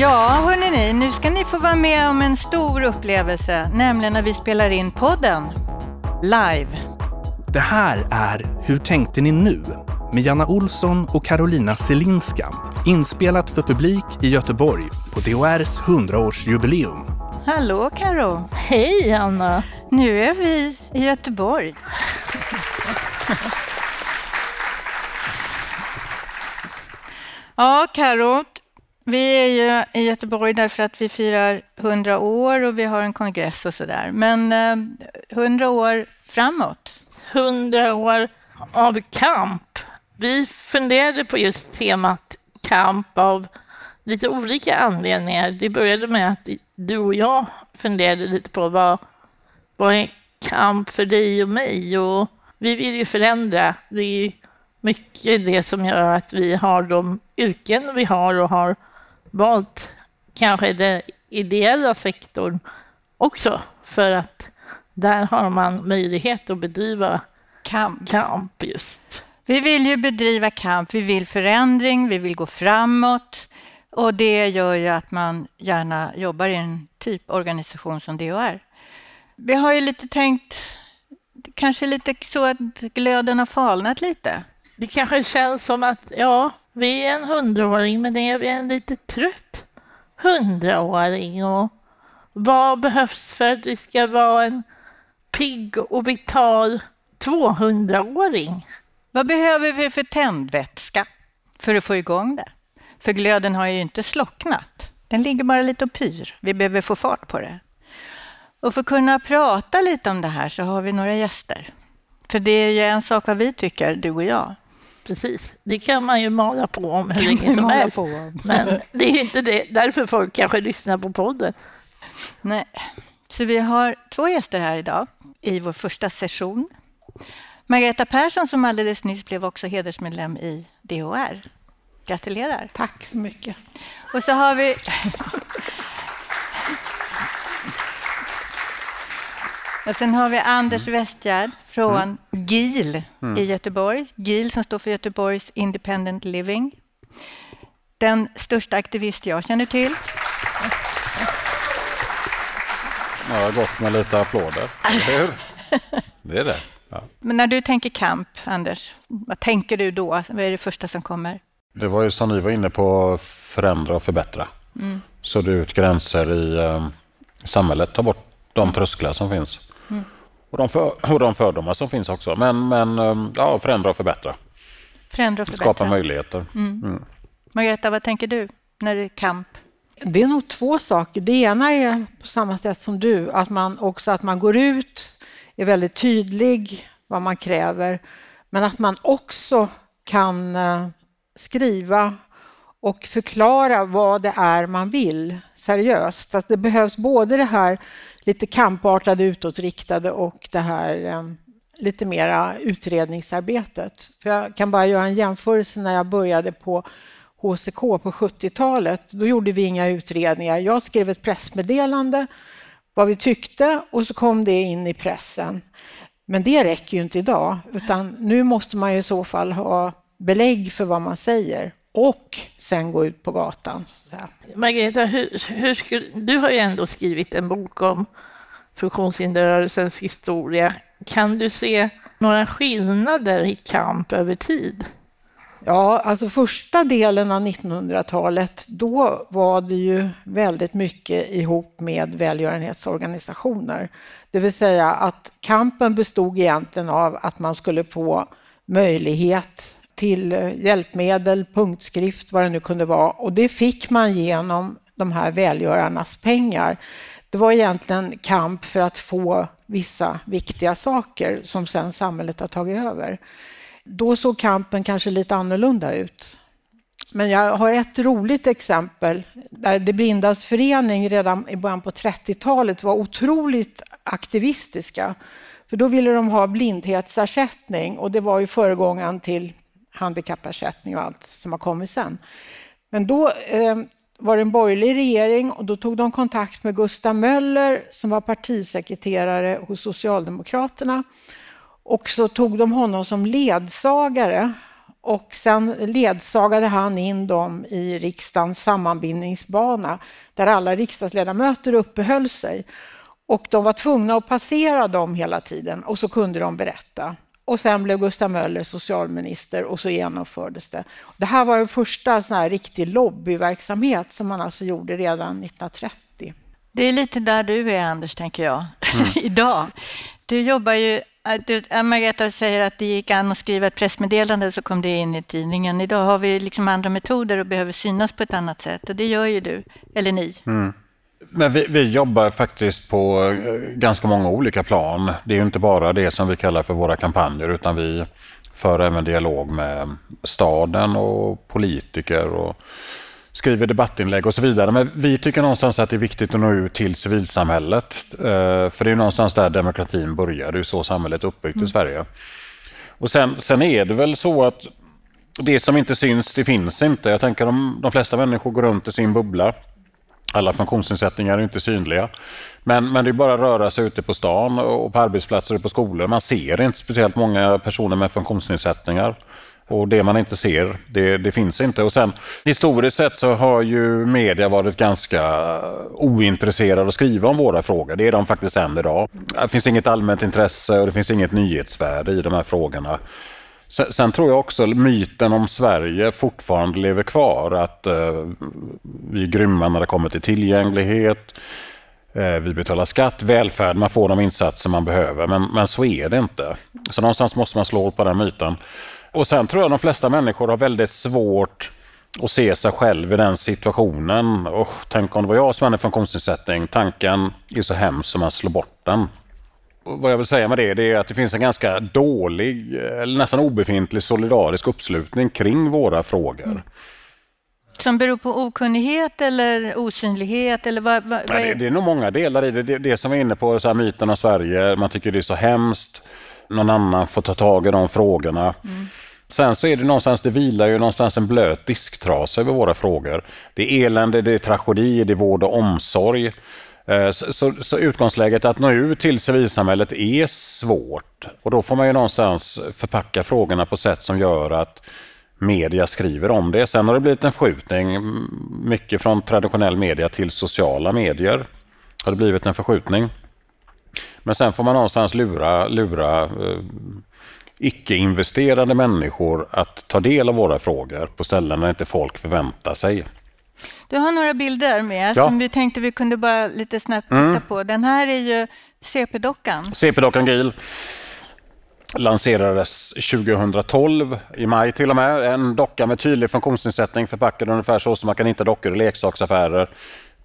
Ja, hörni nu ska ni få vara med om en stor upplevelse, nämligen när vi spelar in podden live. Det här är Hur tänkte ni nu? med Janna Olsson och Carolina Selinska. Inspelat för publik i Göteborg på DHRs 100-årsjubileum. Hallå Karo. Hej Anna! Nu är vi i Göteborg. ja, Karo. Vi är ju i Göteborg därför att vi firar 100 år och vi har en kongress och sådär. Men eh, 100 år framåt? 100 år av kamp. Vi funderade på just temat kamp av lite olika anledningar. Det började med att du och jag funderade lite på vad, vad är kamp för dig och mig? Och vi vill ju förändra. Det är mycket det som gör att vi har de yrken vi har och har valt kanske den ideella sektorn också för att där har man möjlighet att bedriva kamp. kamp just. Vi vill ju bedriva kamp, vi vill förändring, vi vill gå framåt och det gör ju att man gärna jobbar i en typ organisation som DHR. Vi har ju lite tänkt, kanske lite så att glöden har falnat lite. Det kanske känns som att, ja, vi är en hundraåring, men är vi en lite trött hundraåring? Och vad behövs för att vi ska vara en pigg och vital 200-åring? Vad behöver vi för tändvätska för att få igång det? För glöden har ju inte slocknat. Den ligger bara lite och pyr. Vi behöver få fart på det. Och för att kunna prata lite om det här så har vi några gäster. För det är ju en sak vad vi tycker, du och jag. Precis, det kan man ju mala på om hur länge som helst. Men det är inte det. därför folk kanske lyssnar på podden. Nej, så vi har två gäster här idag i vår första session. Margareta Persson som alldeles nyss blev också hedersmedlem i DHR. Gratulerar. Tack så mycket. Och så har vi Och sen har vi Anders mm. Westgärd från mm. GIL mm. i Göteborg. GIL som står för Göteborgs Independent Living. Den största aktivist jag känner till. Jag har gått med lite applåder, Det är det. Ja. Men när du tänker kamp, Anders, vad tänker du då? Vad är det första som kommer? Det var ju som ni var inne på, förändra och förbättra. Mm. Sudda ut gränser i eh, samhället, ta bort de mm. trösklar som finns. Och, de för, och de fördomar som finns också. Men, men eh, ja, förändra och förbättra. Förändra och förbättra. Skapa möjligheter. Mm. Mm. Margareta, vad tänker du när det är kamp? Det är nog två saker. Det ena är på samma sätt som du, att man också att man går ut, är väldigt tydlig vad man kräver, men att man också kan eh, skriva och förklara vad det är man vill seriöst. Att det behövs både det här lite kampartade utåtriktade och det här ehm, lite mera utredningsarbetet. För jag kan bara göra en jämförelse när jag började på HCK på 70-talet. Då gjorde vi inga utredningar. Jag skrev ett pressmeddelande vad vi tyckte och så kom det in i pressen. Men det räcker ju inte idag, utan nu måste man i så fall ha belägg för vad man säger och sen gå ut på gatan. Margareta, hur, hur skulle, du har ju ändå skrivit en bok om funktionshinderrörelsens historia. Kan du se några skillnader i kamp över tid? Ja, alltså första delen av 1900-talet, då var det ju väldigt mycket ihop med välgörenhetsorganisationer. Det vill säga att kampen bestod egentligen av att man skulle få möjlighet till eh, hjälpmedel, punktskrift, vad det nu kunde vara. Och det fick man genom de här välgörarnas pengar. Det var egentligen kamp för att få vissa viktiga saker som sen samhället har tagit över. Då såg kampen kanske lite annorlunda ut. Men jag har ett roligt exempel där De blindas förening redan i början på 30-talet var otroligt aktivistiska. För då ville de ha blindhetsersättning och det var ju föregångaren till handikappersättning och allt som har kommit sen. Men då eh, var det en borgerlig regering och då tog de kontakt med Gustav Möller som var partisekreterare hos Socialdemokraterna. Och så tog de honom som ledsagare och sen ledsagade han in dem i riksdagens sammanbindningsbana där alla riksdagsledamöter uppehöll sig. Och de var tvungna att passera dem hela tiden och så kunde de berätta. Och sen blev Gustav Möller socialminister och så genomfördes det. Det här var den första sån här riktig lobbyverksamhet som man alltså gjorde redan 1930. Det är lite där du är, Anders, tänker jag, mm. idag. Du jobbar ju... Du, Margareta säger att det gick an att skriva ett pressmeddelande så kom det in i tidningen. Idag har vi liksom andra metoder och behöver synas på ett annat sätt och det gör ju du, eller ni. Mm. Men vi, vi, jobbar faktiskt på eh, ganska många olika plan. Det är inte bara det som vi kallar för våra kampanjer utan vi för även dialog med staden och politiker och skriver debattinlägg och så vidare. Men vi tycker någonstans att det är viktigt att nå ut till civilsamhället. Eh, för det är någonstans där demokratin börjar. Det är så samhället är uppbyggt mm. i Sverige. Och sen, sen är det väl så att det som inte syns, det finns inte. Jag tänker att de flesta människor går runt i sin bubbla. Alla funktionsnedsättningar är inte synliga. Men, men det är bara att röra sig ute på stan och på arbetsplatser och på skolor. Man ser inte speciellt många personer med funktionsnedsättningar. Och det man inte ser, det, det, finns inte. Och sen historiskt sett så har ju media varit ganska ointresserade att skriva om våra frågor. Det är de faktiskt än idag. Det finns inget allmänt intresse och det finns inget nyhetsvärde i de här frågorna. Sen, sen tror jag också myten om Sverige fortfarande lever kvar. Att eh, vi är grymma när det kommer till tillgänglighet. Eh, vi betalar skatt, välfärd, man får de insatser man behöver. Men, men så är det inte. Så någonstans måste man slå hål på den myten. Och sen tror jag de flesta människor har väldigt svårt att se sig själv i den situationen. Och tänk om det var jag som hade en funktionsnedsättning. Tanken är så hemsk som man slår bort den. Vad jag vill säga med det, det är att det finns en ganska dålig, eller nästan obefintlig solidarisk uppslutning kring våra frågor. Mm. Som beror på okunnighet eller osynlighet? Eller vad, vad, vad är... det, det, är nog många delar i det. Det, det som vi är inne på, så här, myten om Sverige, man tycker det är så hemskt. Någon annan får ta tag i de frågorna. Mm. Sen så är det någonstans, det vilar ju någonstans en blöt disktrasa över våra frågor. Det är elände, det är tragedi, det är vård och omsorg. Eh, så, så, så, utgångsläget att nå ut till civilsamhället är svårt. Och då får man ju någonstans förpacka frågorna på sätt som gör att media skriver om det. Sen har det blivit en förskjutning, mycket från traditionell media till sociala medier. Har det blivit en förskjutning. Men sen får man någonstans lura, lura eh, icke-investerade människor att ta del av våra frågor på ställen där inte folk förväntar sig. Du har några bilder med ja. som vi tänkte vi kunde bara lite snabbt titta mm. på. Den här är ju CP-dockan. CP-dockan GIL lanserades 2012 i maj till och med. En docka med tydlig funktionsnedsättning förpackad ungefär så som man kan hitta dockor i leksaksaffärer.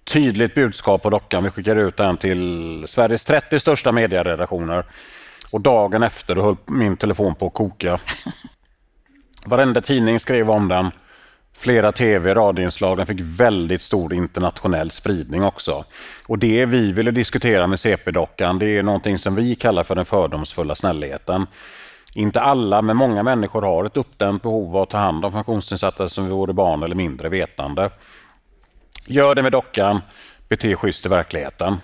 Tydligt budskap på dockan. Vi skickar ut den till Sveriges 30 största medieredaktioner. Och dagen efter höll min telefon på att koka. Varenda tidning skrev om den. Flera tv och radioinslag. Den fick väldigt stor internationell spridning också. Och det vi ville diskutera med CP-dockan, det är någonting som vi kallar för den fördomsfulla snällheten. Inte alla, men många människor har ett uppdämt behov av att ta hand om funktionsnedsatta som vore barn eller mindre vetande. Gör det med dockan, bete schysst i verkligheten.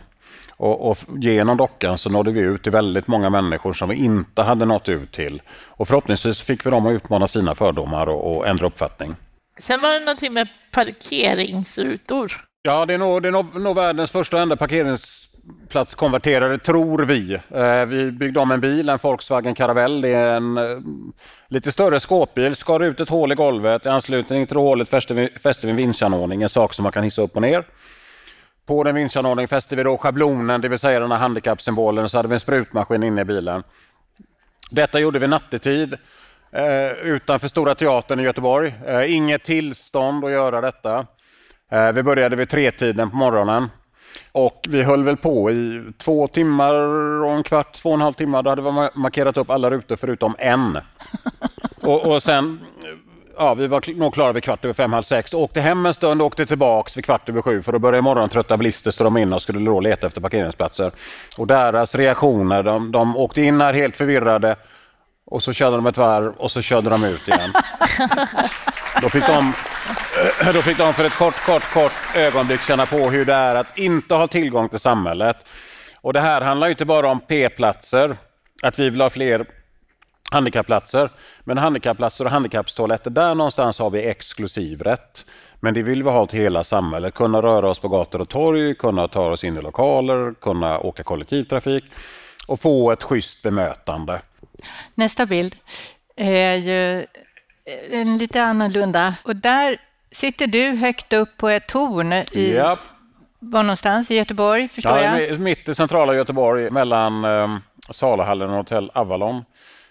Och, och, genom dockan så nådde vi ut till väldigt många människor som vi inte hade nått ut till. Och förhoppningsvis fick vi dem att utmana sina fördomar och, och ändra uppfattning. Sen var det någonting med parkeringsrutor. Ja, det är nog, det är nog, nog världens första och enda parkeringsplatskonverterare, tror vi. Eh, vi byggde om en bil, en Volkswagen Caravelle. Det är en eh, lite större skåpbil, skar ut ett hål i golvet. I anslutning till hålet fäste vi, fäste vi en vinschanordning, en sak som man kan hissa upp och ner. På den vinschanordningen fäste vi då schablonen, det vill säga den här handikappsymbolen, så hade vi en sprutmaskin inne i bilen. Detta gjorde vi nattetid eh, utanför Stora Teatern i Göteborg. Eh, inget tillstånd att göra detta. Eh, vi började vid tretiden på morgonen och vi höll väl på i två timmar och en kvart, två och en halv timme. Då hade vi markerat upp alla rutor förutom en. Och, och sen ja, vi var nog klara vid kvart över fem, halv sex. Åkte hem en stund och åkte tillbaks vid kvart över sju för att börja imorgon trötta bilister strömma in och skulle då leta efter parkeringsplatser. Och deras reaktioner, de, de åkte in här helt förvirrade och så körde de ett varv och så körde de ut igen. Då fick de, då fick de för ett kort, kort, kort ögonblick känna på hur det är att inte ha tillgång till samhället. Och det här handlar inte bara om P-platser, att vi vill ha fler handikappplatser. Men handikappplatser och handikappstoaletter, där någonstans har vi exklusiv rätt. Men det vill vi ha till hela samhället. Kunna röra oss på gator och torg, kunna ta oss in i lokaler, kunna åka kollektivtrafik och få ett schysst bemötande. Nästa bild är ju en lite annorlunda. Och där sitter du högt upp på ett torn i... Ja. Var någonstans? I Göteborg, förstår ja, jag? Mitt i centrala Göteborg mellan eh, Salahallen och Hotell Avalon.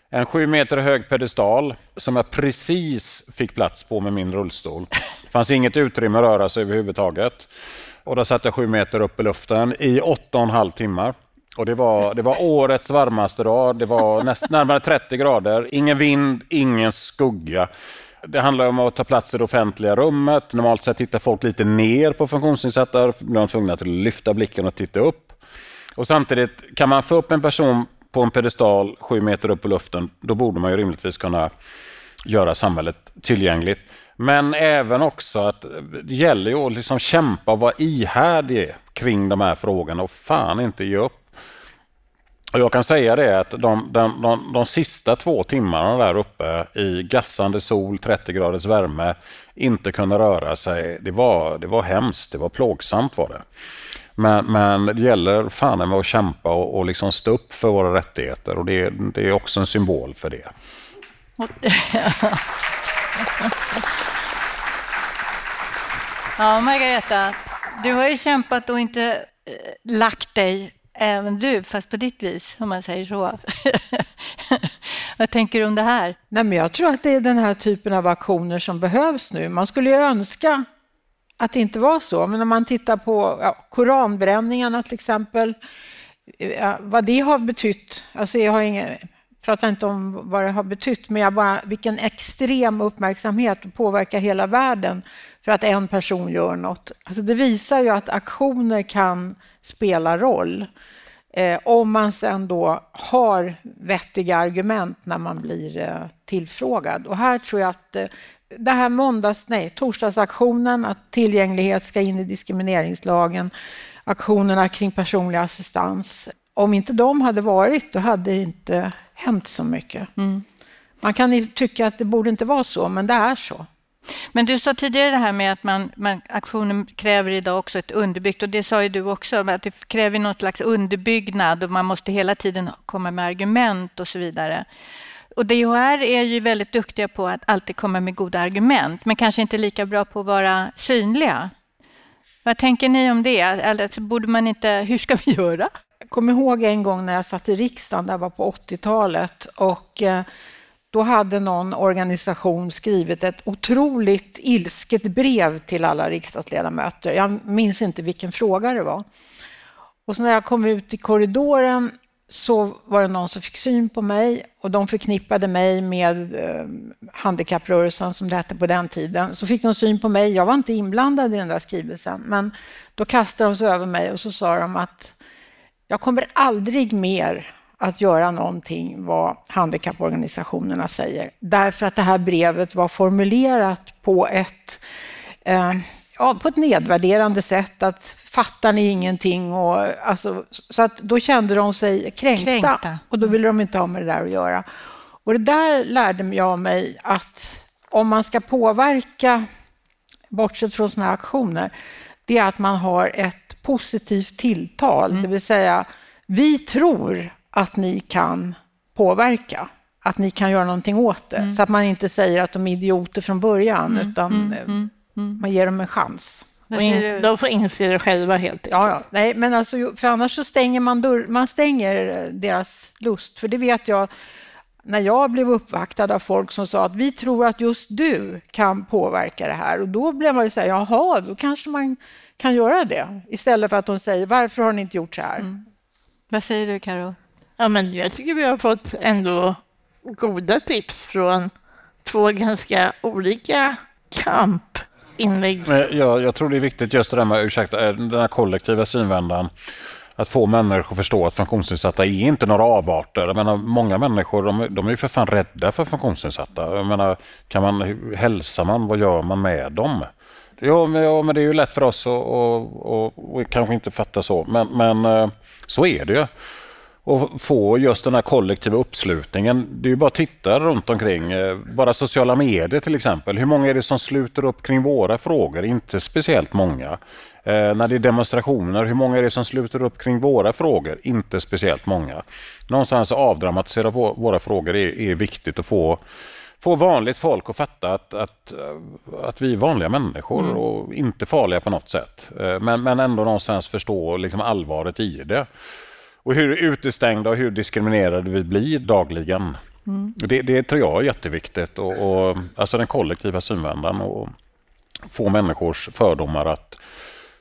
En sju meter hög pedestal som jag precis fick plats på med min rullstol. Det fanns inget utrymme att röra sig överhuvudtaget. Och där satt jag sju meter upp i luften i åtta och en halv timmar. Och det var, det var årets varmaste dag. Det var näst, närmare 30 grader. Ingen vind, ingen skugga. Det handlar om att ta plats i det offentliga rummet. Normalt sett tittar folk lite ner på funktionsnedsatta. Då blir de tvungna att lyfta blicken och titta upp. Och samtidigt, kan man få upp en person på en pedestal sju meter upp i luften, då borde man ju rimligtvis kunna göra samhället tillgängligt. Men även också att det gäller ju att liksom kämpa och vara ihärdig kring de här frågorna och fan inte ge upp. Och jag kan säga det att de, de, de, de sista två timmarna där uppe i gassande sol, 30 graders värme, inte kunna röra sig, det var, det var hemskt, det var plågsamt var det. Men, men det gäller fan med att kämpa och, och liksom stå upp för våra rättigheter och det, det är också en symbol för det. Ja, Margareta, du har ju kämpat och inte eh, lagt dig, även du, fast på ditt vis, om man säger så. Vad tänker du om det här? Nej, men jag tror att det är den här typen av aktioner som behövs nu. Man skulle ju önska att det inte var så, men om man tittar på ja, koranbränningarna till exempel, eh, vad det har betytt, alltså jag har ingen, pratar inte om vad det har betytt, men jag bara, vilken extrem uppmärksamhet och påverkar hela världen för att en person gör något. Alltså det visar ju att aktioner kan spela roll. Eh, om man sen då har vettiga argument när man blir eh, tillfrågad. Och här tror jag att eh, det här måndags, nej, torsdagsaktionen, att tillgänglighet ska in i diskrimineringslagen, aktionerna kring personlig assistans. Om inte de hade varit, då hade det inte hänt så mycket. Mm. Man kan tycka att det borde inte vara så, men det är så. Men du sa tidigare det här med att man, man, aktionen kräver idag också ett underbyggt, och det sa ju du också, att det kräver något slags underbyggnad och man måste hela tiden komma med argument och så vidare. Och DHR är ju väldigt duktiga på att alltid komma med goda argument, men kanske inte lika bra på att vara synliga. Vad tänker ni om det? Alltså, borde man inte, hur ska vi göra? Jag kommer ihåg en gång när jag satt i riksdagen, det var på 80-talet, och eh, då hade någon organisation skrivit ett otroligt ilsket brev till alla riksdagsledamöter. Jag minns inte vilken fråga det var. Och så när jag kom ut i korridoren så var det någon som fick syn på mig och de förknippade mig med eh, handikapprörelsen som det hette på den tiden. Så fick de syn på mig. Jag var inte inblandad i den där skrivelsen, men då kastade de sig över mig och så sa de att jag kommer aldrig mer att göra någonting vad handikapporganisationerna säger. Därför att det här brevet var formulerat på ett, eh, ja, på ett nedvärderande sätt. Att fattar ni ingenting? Och, alltså, så att då kände de sig kränkta, kränkta, och då ville de inte ha med det där att göra. Och det där lärde jag mig att om man ska påverka, bortsett från sådana här aktioner, det är att man har ett positivt tilltal. Mm. Det vill säga, vi tror att ni kan påverka, att ni kan göra någonting åt det. Mm. Så att man inte säger att de är idioter från början, mm. utan mm. mm. mm. man ger dem en chans. In, de får inse det själva helt enkelt. Ja, ja. Nej, men alltså, för annars så stänger man, dörr, man stänger deras lust. För det vet jag när jag blev uppvaktad av folk som sa att vi tror att just du kan påverka det här. Och då blev man ju så här, jaha, då kanske man kan göra det. Istället för att de säger, varför har ni inte gjort så här? Mm. Vad säger du, Karo? Ja, men jag tycker vi har fått ändå goda tips från två ganska olika kampinlägg. Jag, jag tror det är viktigt just det där med, ursäkta, eh, den här kollektiva synvändan att få människor att förstå att funktionsnedsatta är inte några avarter. Jag menar, många människor de, de är ju för fan rädda för funktionsnedsatta. Jag menar, kan man, hälsar man, vad gör man med dem? Ja, men, ja, men det är ju lätt för oss att och, och, och kanske inte fatta så, men, men eh, så är det ju. och få just den här kollektiva uppslutningen. Det är ju bara att titta runt omkring. Eh, bara sociala medier till exempel. Hur många är det som sluter upp kring våra frågor? Inte speciellt många. Eh, när det är demonstrationer, hur många är det som sluter upp kring våra frågor? Inte speciellt många. Någonstans avdramatisera våra frågor är, är viktigt att få få vanligt folk att fatta att, att, att vi är vanliga människor mm. och inte farliga på något sätt. Eh, men, men ändå någonstans förstå liksom allvaret i det. Och hur utestängda och hur diskriminerade vi blir dagligen. Mm. Det, det tror jag är jätteviktigt. Och, och, alltså den kollektiva synvändan och få människors fördomar att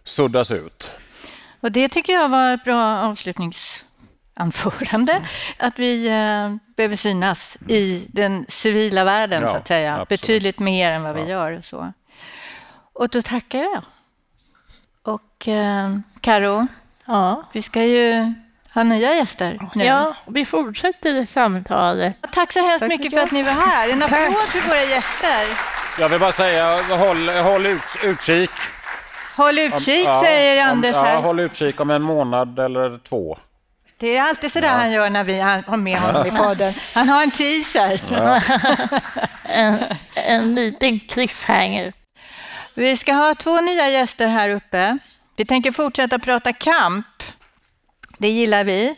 suddas ut. Och Det tycker jag var ett bra avslutnings anförande, mm. att vi eh, behöver synas i den civila världen, ja, så att säga. Absolut. Betydligt mer än vad vi gör. Och, så. och då tackar jag. Och eh, Karo, ja. vi ska ju ha nya gäster nu. Ja, vi fortsätter samtalet. Tack så hemskt Tack mycket för att ni var här. En applåd för våra gäster. Jag vill bara säga, håll, håll ut, utkik. Håll utkik, om, säger ja, Anders här. Ja, håll utkik om en månad eller två. Det är alltid så där ja. han gör när vi har med honom i podden. Han har en teaser. Ja. en, en liten cliffhanger. Vi ska ha två nya gäster här uppe. Vi tänker fortsätta prata kamp. Det gillar vi.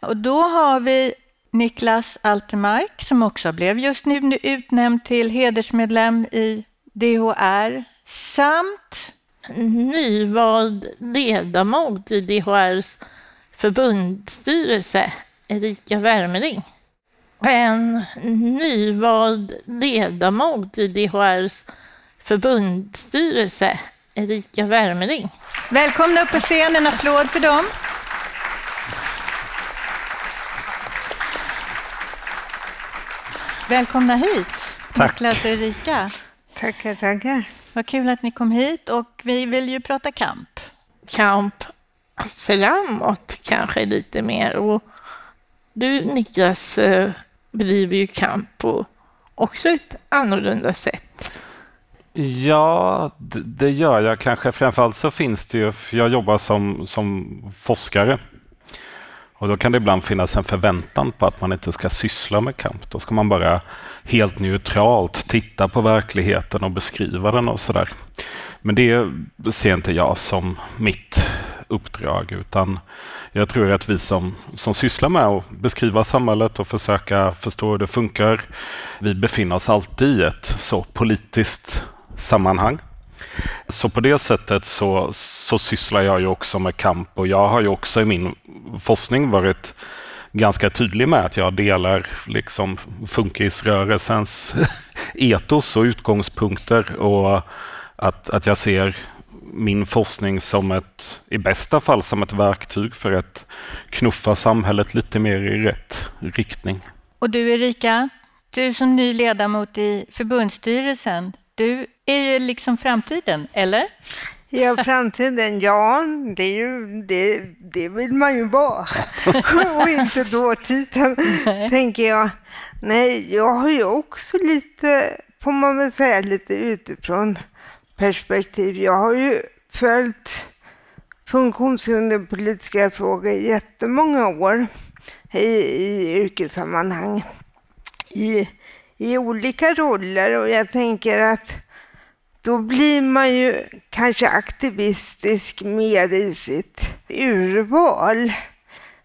Och då har vi Niklas Altermark som också blev just nu utnämnd till hedersmedlem i DHR samt nyvald ledamot i DHRs förbundsstyrelse, Erika Wermering. En nyvald ledamot i DHRs förbundsstyrelse, Erika Wermering. Välkomna upp på scen, en applåd för dem. Välkomna hit, Tack. Niklas och Erika. Tackar, tackar. Vad kul att ni kom hit och vi vill ju prata kamp. Kamp framåt kanske lite mer. Och du Niklas eh, bedriver ju kamp på också ett annorlunda sätt. Ja, det gör jag kanske. Framförallt så finns det ju, jag jobbar som, som forskare. Och då kan det ibland finnas en förväntan på att man inte ska syssla med kamp. Då ska man bara helt neutralt titta på verkligheten och beskriva den och sådär. Men det ser inte jag som mitt uppdrag, utan jag tror att vi som, som sysslar med att beskriva samhället och försöka förstå hur det funkar, vi befinner oss alltid i ett så politiskt sammanhang. Så på det sättet så, så sysslar jag ju också med kamp och jag har ju också i min forskning varit ganska tydlig med att jag delar liksom funkisrörelsens etos och utgångspunkter och att, att jag ser min forskning som ett, i bästa fall som ett verktyg för att knuffa samhället lite mer i rätt riktning. Och du Erika, du som ny ledamot i förbundsstyrelsen, du är ju liksom framtiden, eller? Ja, framtiden, ja, det, är ju, det, det vill man ju vara. och inte dåtiden, tänker jag. Nej, jag har ju också lite, får man väl säga, lite utifrån perspektiv. Jag har ju följt funktionshinderpolitiska frågor i jättemånga år i, i yrkessammanhang, i, i olika roller och jag tänker att då blir man ju kanske aktivistisk mer i sitt urval.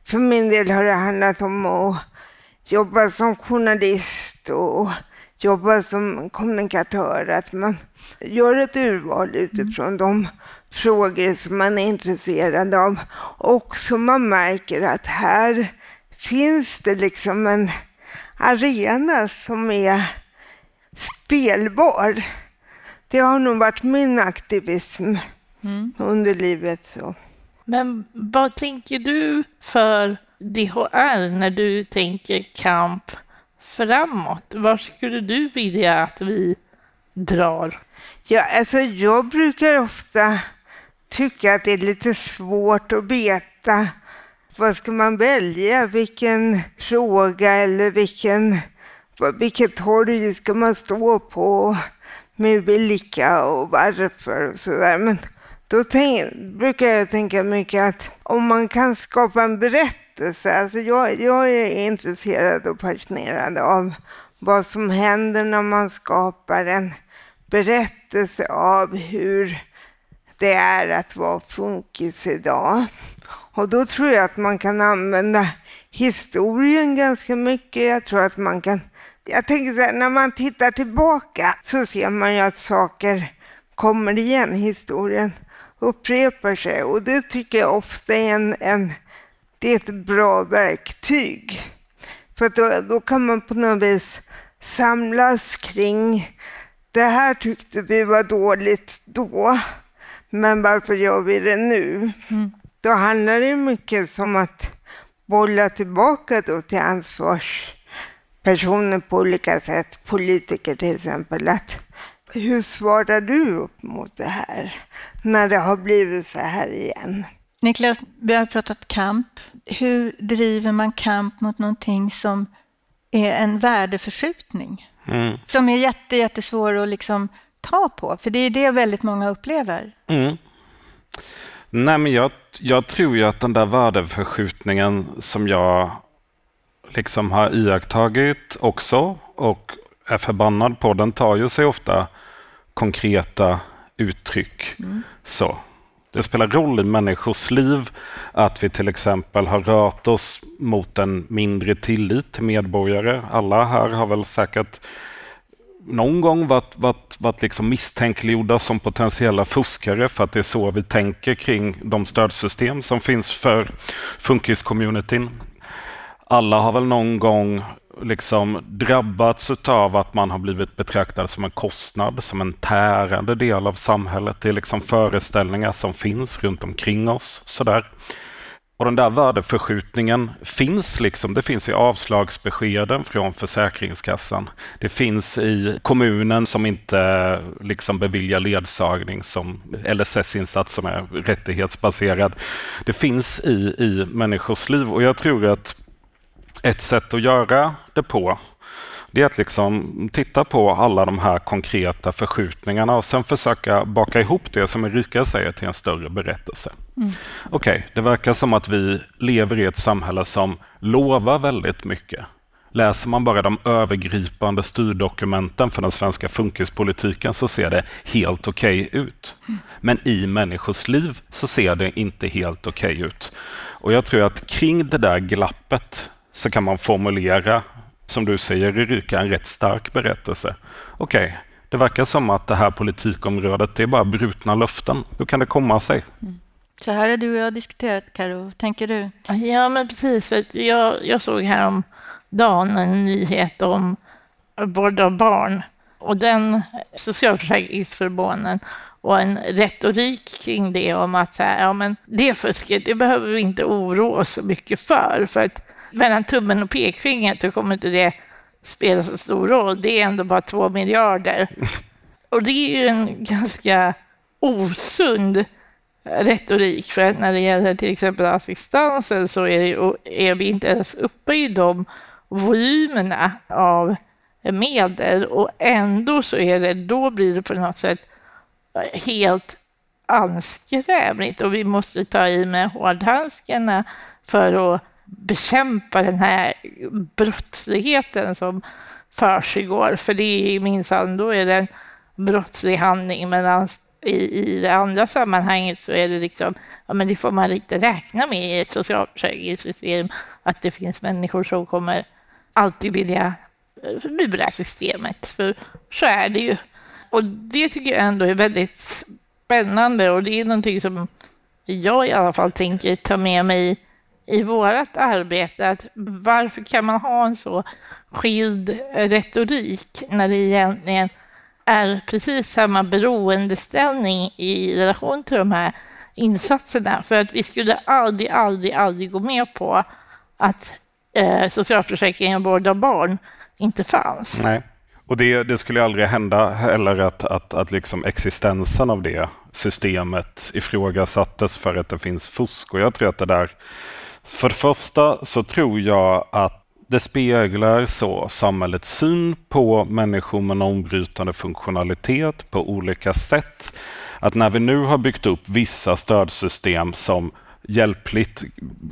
För min del har det handlat om att jobba som journalist och jobba som kommunikatör, att man gör ett urval utifrån de frågor som man är intresserad av och som man märker att här finns det liksom en arena som är spelbar. Det har nog varit min aktivism mm. under livet. Så. Men vad tänker du för DHR när du tänker kamp framåt? Var skulle du vilja att vi drar? Ja, alltså jag brukar ofta tycka att det är lite svårt att veta vad ska man välja, vilken fråga eller vilken, vilket torg ska man stå på med vilka och varför och sådär. Men då tänk, brukar jag tänka mycket att om man kan skapa en berättelse. Alltså jag, jag är intresserad och fascinerad av vad som händer när man skapar en berättelse av hur det är att vara funkis idag. Och då tror jag att man kan använda historien ganska mycket. Jag tror att man kan... Jag tänker så här, när man tittar tillbaka så ser man ju att saker kommer igen. Historien upprepar sig och det tycker jag ofta är en, en det är ett bra verktyg. För då, då kan man på något vis samlas kring det här tyckte vi var dåligt då, men varför gör vi det nu? Mm. Då handlar det mycket om att bolla tillbaka då till ansvarspersoner på olika sätt, politiker till exempel. Att, hur svarar du upp mot det här när det har blivit så här igen? Niklas, vi har pratat kamp. Hur driver man kamp mot någonting som är en värdeförskjutning? Mm. Som är jätte, jättesvår att liksom ta på, för det är det väldigt många upplever. Mm. Nej, men jag, jag tror ju att den där värdeförskjutningen som jag liksom har iakttagit också och är förbannad på, den tar ju sig ofta konkreta uttryck. Mm. Så. Det spelar roll i människors liv att vi till exempel har rört oss mot en mindre tillit till medborgare. Alla här har väl säkert någon gång varit, varit, varit liksom misstänkliggjorda som potentiella fuskare för att det är så vi tänker kring de stödsystem som finns för funkis-communityn. Alla har väl någon gång liksom drabbats av att man har blivit betraktad som en kostnad, som en tärande del av samhället. Det är liksom föreställningar som finns runt omkring oss. Sådär. Och den där värdeförskjutningen finns liksom. Det finns i avslagsbeskeden från Försäkringskassan. Det finns i kommunen som inte liksom beviljar ledsagning som LSS-insats som är rättighetsbaserad. Det finns i, i människors liv och jag tror att ett sätt att göra det på det är att liksom titta på alla de här konkreta förskjutningarna och sen försöka baka ihop det som Erika säger till en större berättelse. Mm. Okej, okay, det verkar som att vi lever i ett samhälle som lovar väldigt mycket. Läser man bara de övergripande styrdokumenten för den svenska funkispolitiken så ser det helt okej okay ut. Mm. Men i människors liv så ser det inte helt okej okay ut. Och jag tror att kring det där glappet så kan man formulera, som du säger Erika, en rätt stark berättelse. Okej, okay, det verkar som att det här politikområdet det är bara brutna löften. Hur kan det komma sig? Mm. Så här har du och jag diskuterat, Karo. tänker du? Ja, men precis. För jag, jag såg häromdagen en nyhet om vård av barn och den socialförsäkringsförmånen och en retorik kring det om att så här, ja, men det fusket det behöver vi inte oroa oss så mycket för. För att mellan tummen och pekfingret så kommer inte det spela så stor roll. Det är ändå bara två miljarder. Och det är ju en ganska osund retorik. För att när det gäller till exempel assistansen så är, det, är vi inte ens uppe i de volymerna av medel och ändå så är det, då blir det på något sätt helt anskrämligt och vi måste ta i med hårdhandskarna för att bekämpa den här brottsligheten som försiggår. För det är minsann, då är det en brottslig handling. Medan i, i det andra sammanhanget så är det liksom, ja men det får man inte räkna med i ett socialförsäkringssystem, att det finns människor som kommer alltid vilja lura systemet. För så är det ju. Och det tycker jag ändå är väldigt spännande och det är någonting som jag i alla fall tänker ta med mig i vårt arbete. Att varför kan man ha en så skild retorik när det egentligen är precis samma beroendeställning i relation till de här insatserna? För att vi skulle aldrig, aldrig, aldrig gå med på att eh, socialförsäkringen vårdar barn inte fanns. Nej. Och det, det, skulle aldrig hända heller att, att, att liksom existensen av det systemet ifrågasattes för att det finns fusk. Och jag tror att det där för det första så tror jag att det speglar så samhällets syn på människor med normbrytande funktionalitet på olika sätt. Att när vi nu har byggt upp vissa stödsystem som hjälpligt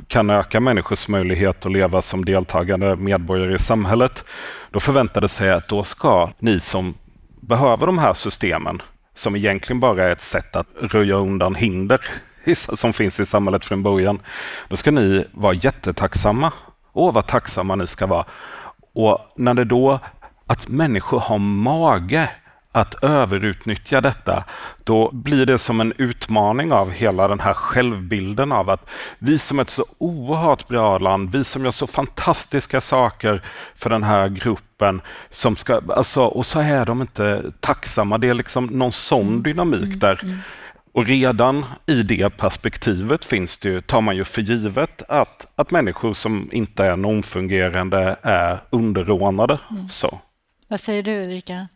kan öka människors möjlighet att leva som deltagande medborgare i samhället, då förväntade sig att då ska ni som behöver de här systemen, som egentligen bara är ett sätt att röja undan hinder som finns i samhället från början, då ska ni vara jättetacksamma. Åh, vad tacksamma ni ska vara. Och när det då, att människor har mage att överutnyttja detta, då blir det som en utmaning av hela den här självbilden av att vi som ett så oerhört bra land, vi som gör så fantastiska saker för den här gruppen, som ska, alltså, och så är de inte tacksamma. Det är liksom någon sån mm. dynamik mm. där. Mm. Och redan i det perspektivet finns det ju, tar man ju för givet att, att människor som inte är normfungerande är underordnade. Mm. Så. Vad säger du Ulrika?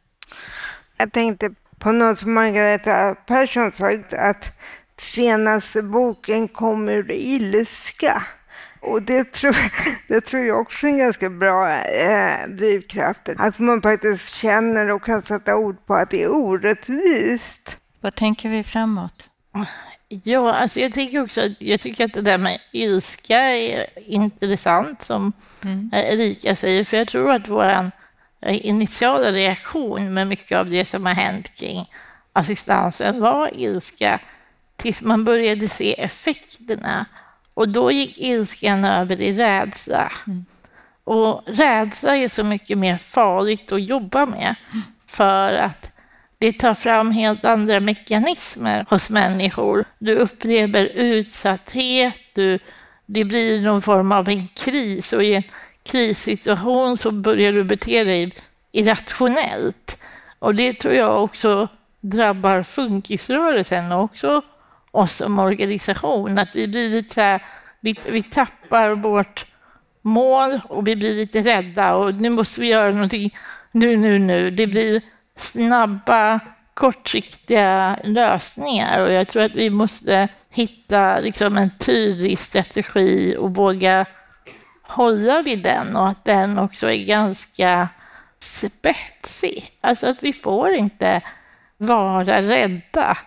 Jag tänkte på något som Margareta Persson sagt, att senaste boken kom ur ilska. Och det tror, det tror jag också är en ganska bra eh, drivkraft. Att man faktiskt känner och kan sätta ord på att det är orättvist. Vad tänker vi framåt? Ja, alltså jag tycker också att, jag tycker att det där med ilska är intressant, som mm. Erika säger, för jag tror att vår initiala reaktion med mycket av det som har hänt kring assistansen var ilska, tills man började se effekterna. Och då gick ilskan över i rädsla. Mm. Och rädsla är så mycket mer farligt att jobba med, för att det tar fram helt andra mekanismer hos människor. Du upplever utsatthet, du, det blir någon form av en kris och i en krissituation så börjar du bete dig irrationellt. Och det tror jag också drabbar funkisrörelsen och också oss som organisation. Att vi blir lite så här, vi, vi tappar vårt mål och vi blir lite rädda och nu måste vi göra någonting nu, nu, nu. Det blir snabba, kortsiktiga lösningar och jag tror att vi måste hitta liksom en tydlig strategi och våga hålla vid den och att den också är ganska spetsig. Alltså att vi får inte vara rädda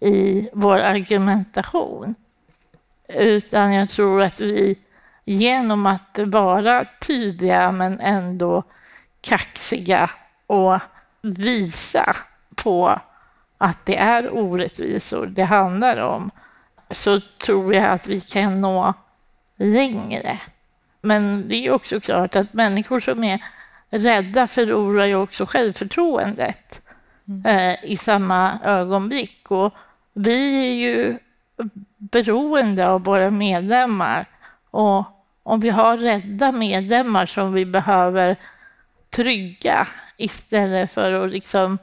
i vår argumentation. Utan jag tror att vi genom att vara tydliga men ändå kaxiga och visa på att det är orättvisor det handlar om, så tror jag att vi kan nå längre. Men det är också klart att människor som är rädda förlorar ju också självförtroendet mm. eh, i samma ögonblick. Och vi är ju beroende av våra medlemmar. Och om vi har rädda medlemmar som vi behöver trygga istället för att liksom,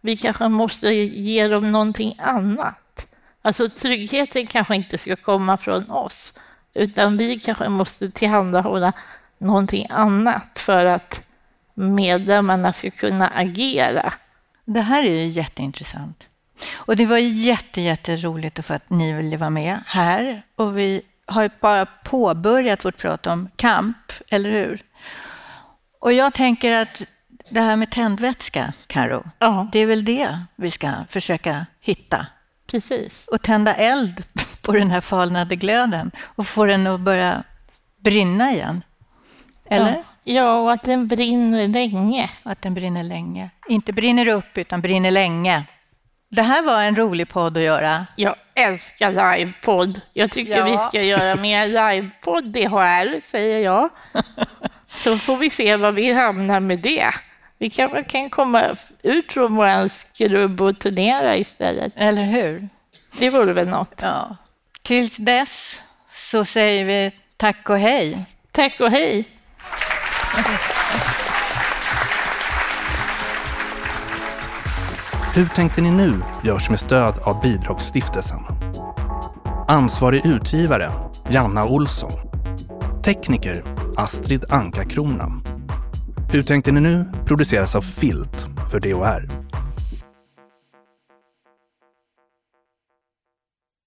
vi kanske måste ge dem någonting annat. Alltså tryggheten kanske inte ska komma från oss, utan vi kanske måste tillhandahålla någonting annat för att medlemmarna ska kunna agera. Det här är ju jätteintressant. Och det var jätte, jätteroligt för att ni ville vara med här. Och vi har bara påbörjat vårt prat om kamp, eller hur? Och jag tänker att det här med tändvätska, Karo, ja. det är väl det vi ska försöka hitta. Precis. Och tända eld på den här falnade glöden och få den att börja brinna igen. Eller? Ja. Ja, och att den brinner länge. Att den brinner länge. Inte brinner upp, utan brinner länge. Det här var en rolig podd att göra. Jag älskar livepodd. Jag tycker ja. vi ska göra mer livepodd DHR, säger jag. Så får vi se var vi hamnar med det. Vi kanske kan komma ut från vår skrubb och turnera istället. Eller hur? Det vore väl något. Ja. Tills dess så säger vi tack och hej. Tack och hej. Hur tänkte ni nu görs med stöd av Bidragsstiftelsen. Ansvarig utgivare Janna Olsson. Tekniker Astrid Anka Krona. Hur tänkte ni nu produceras av Filt för DHR.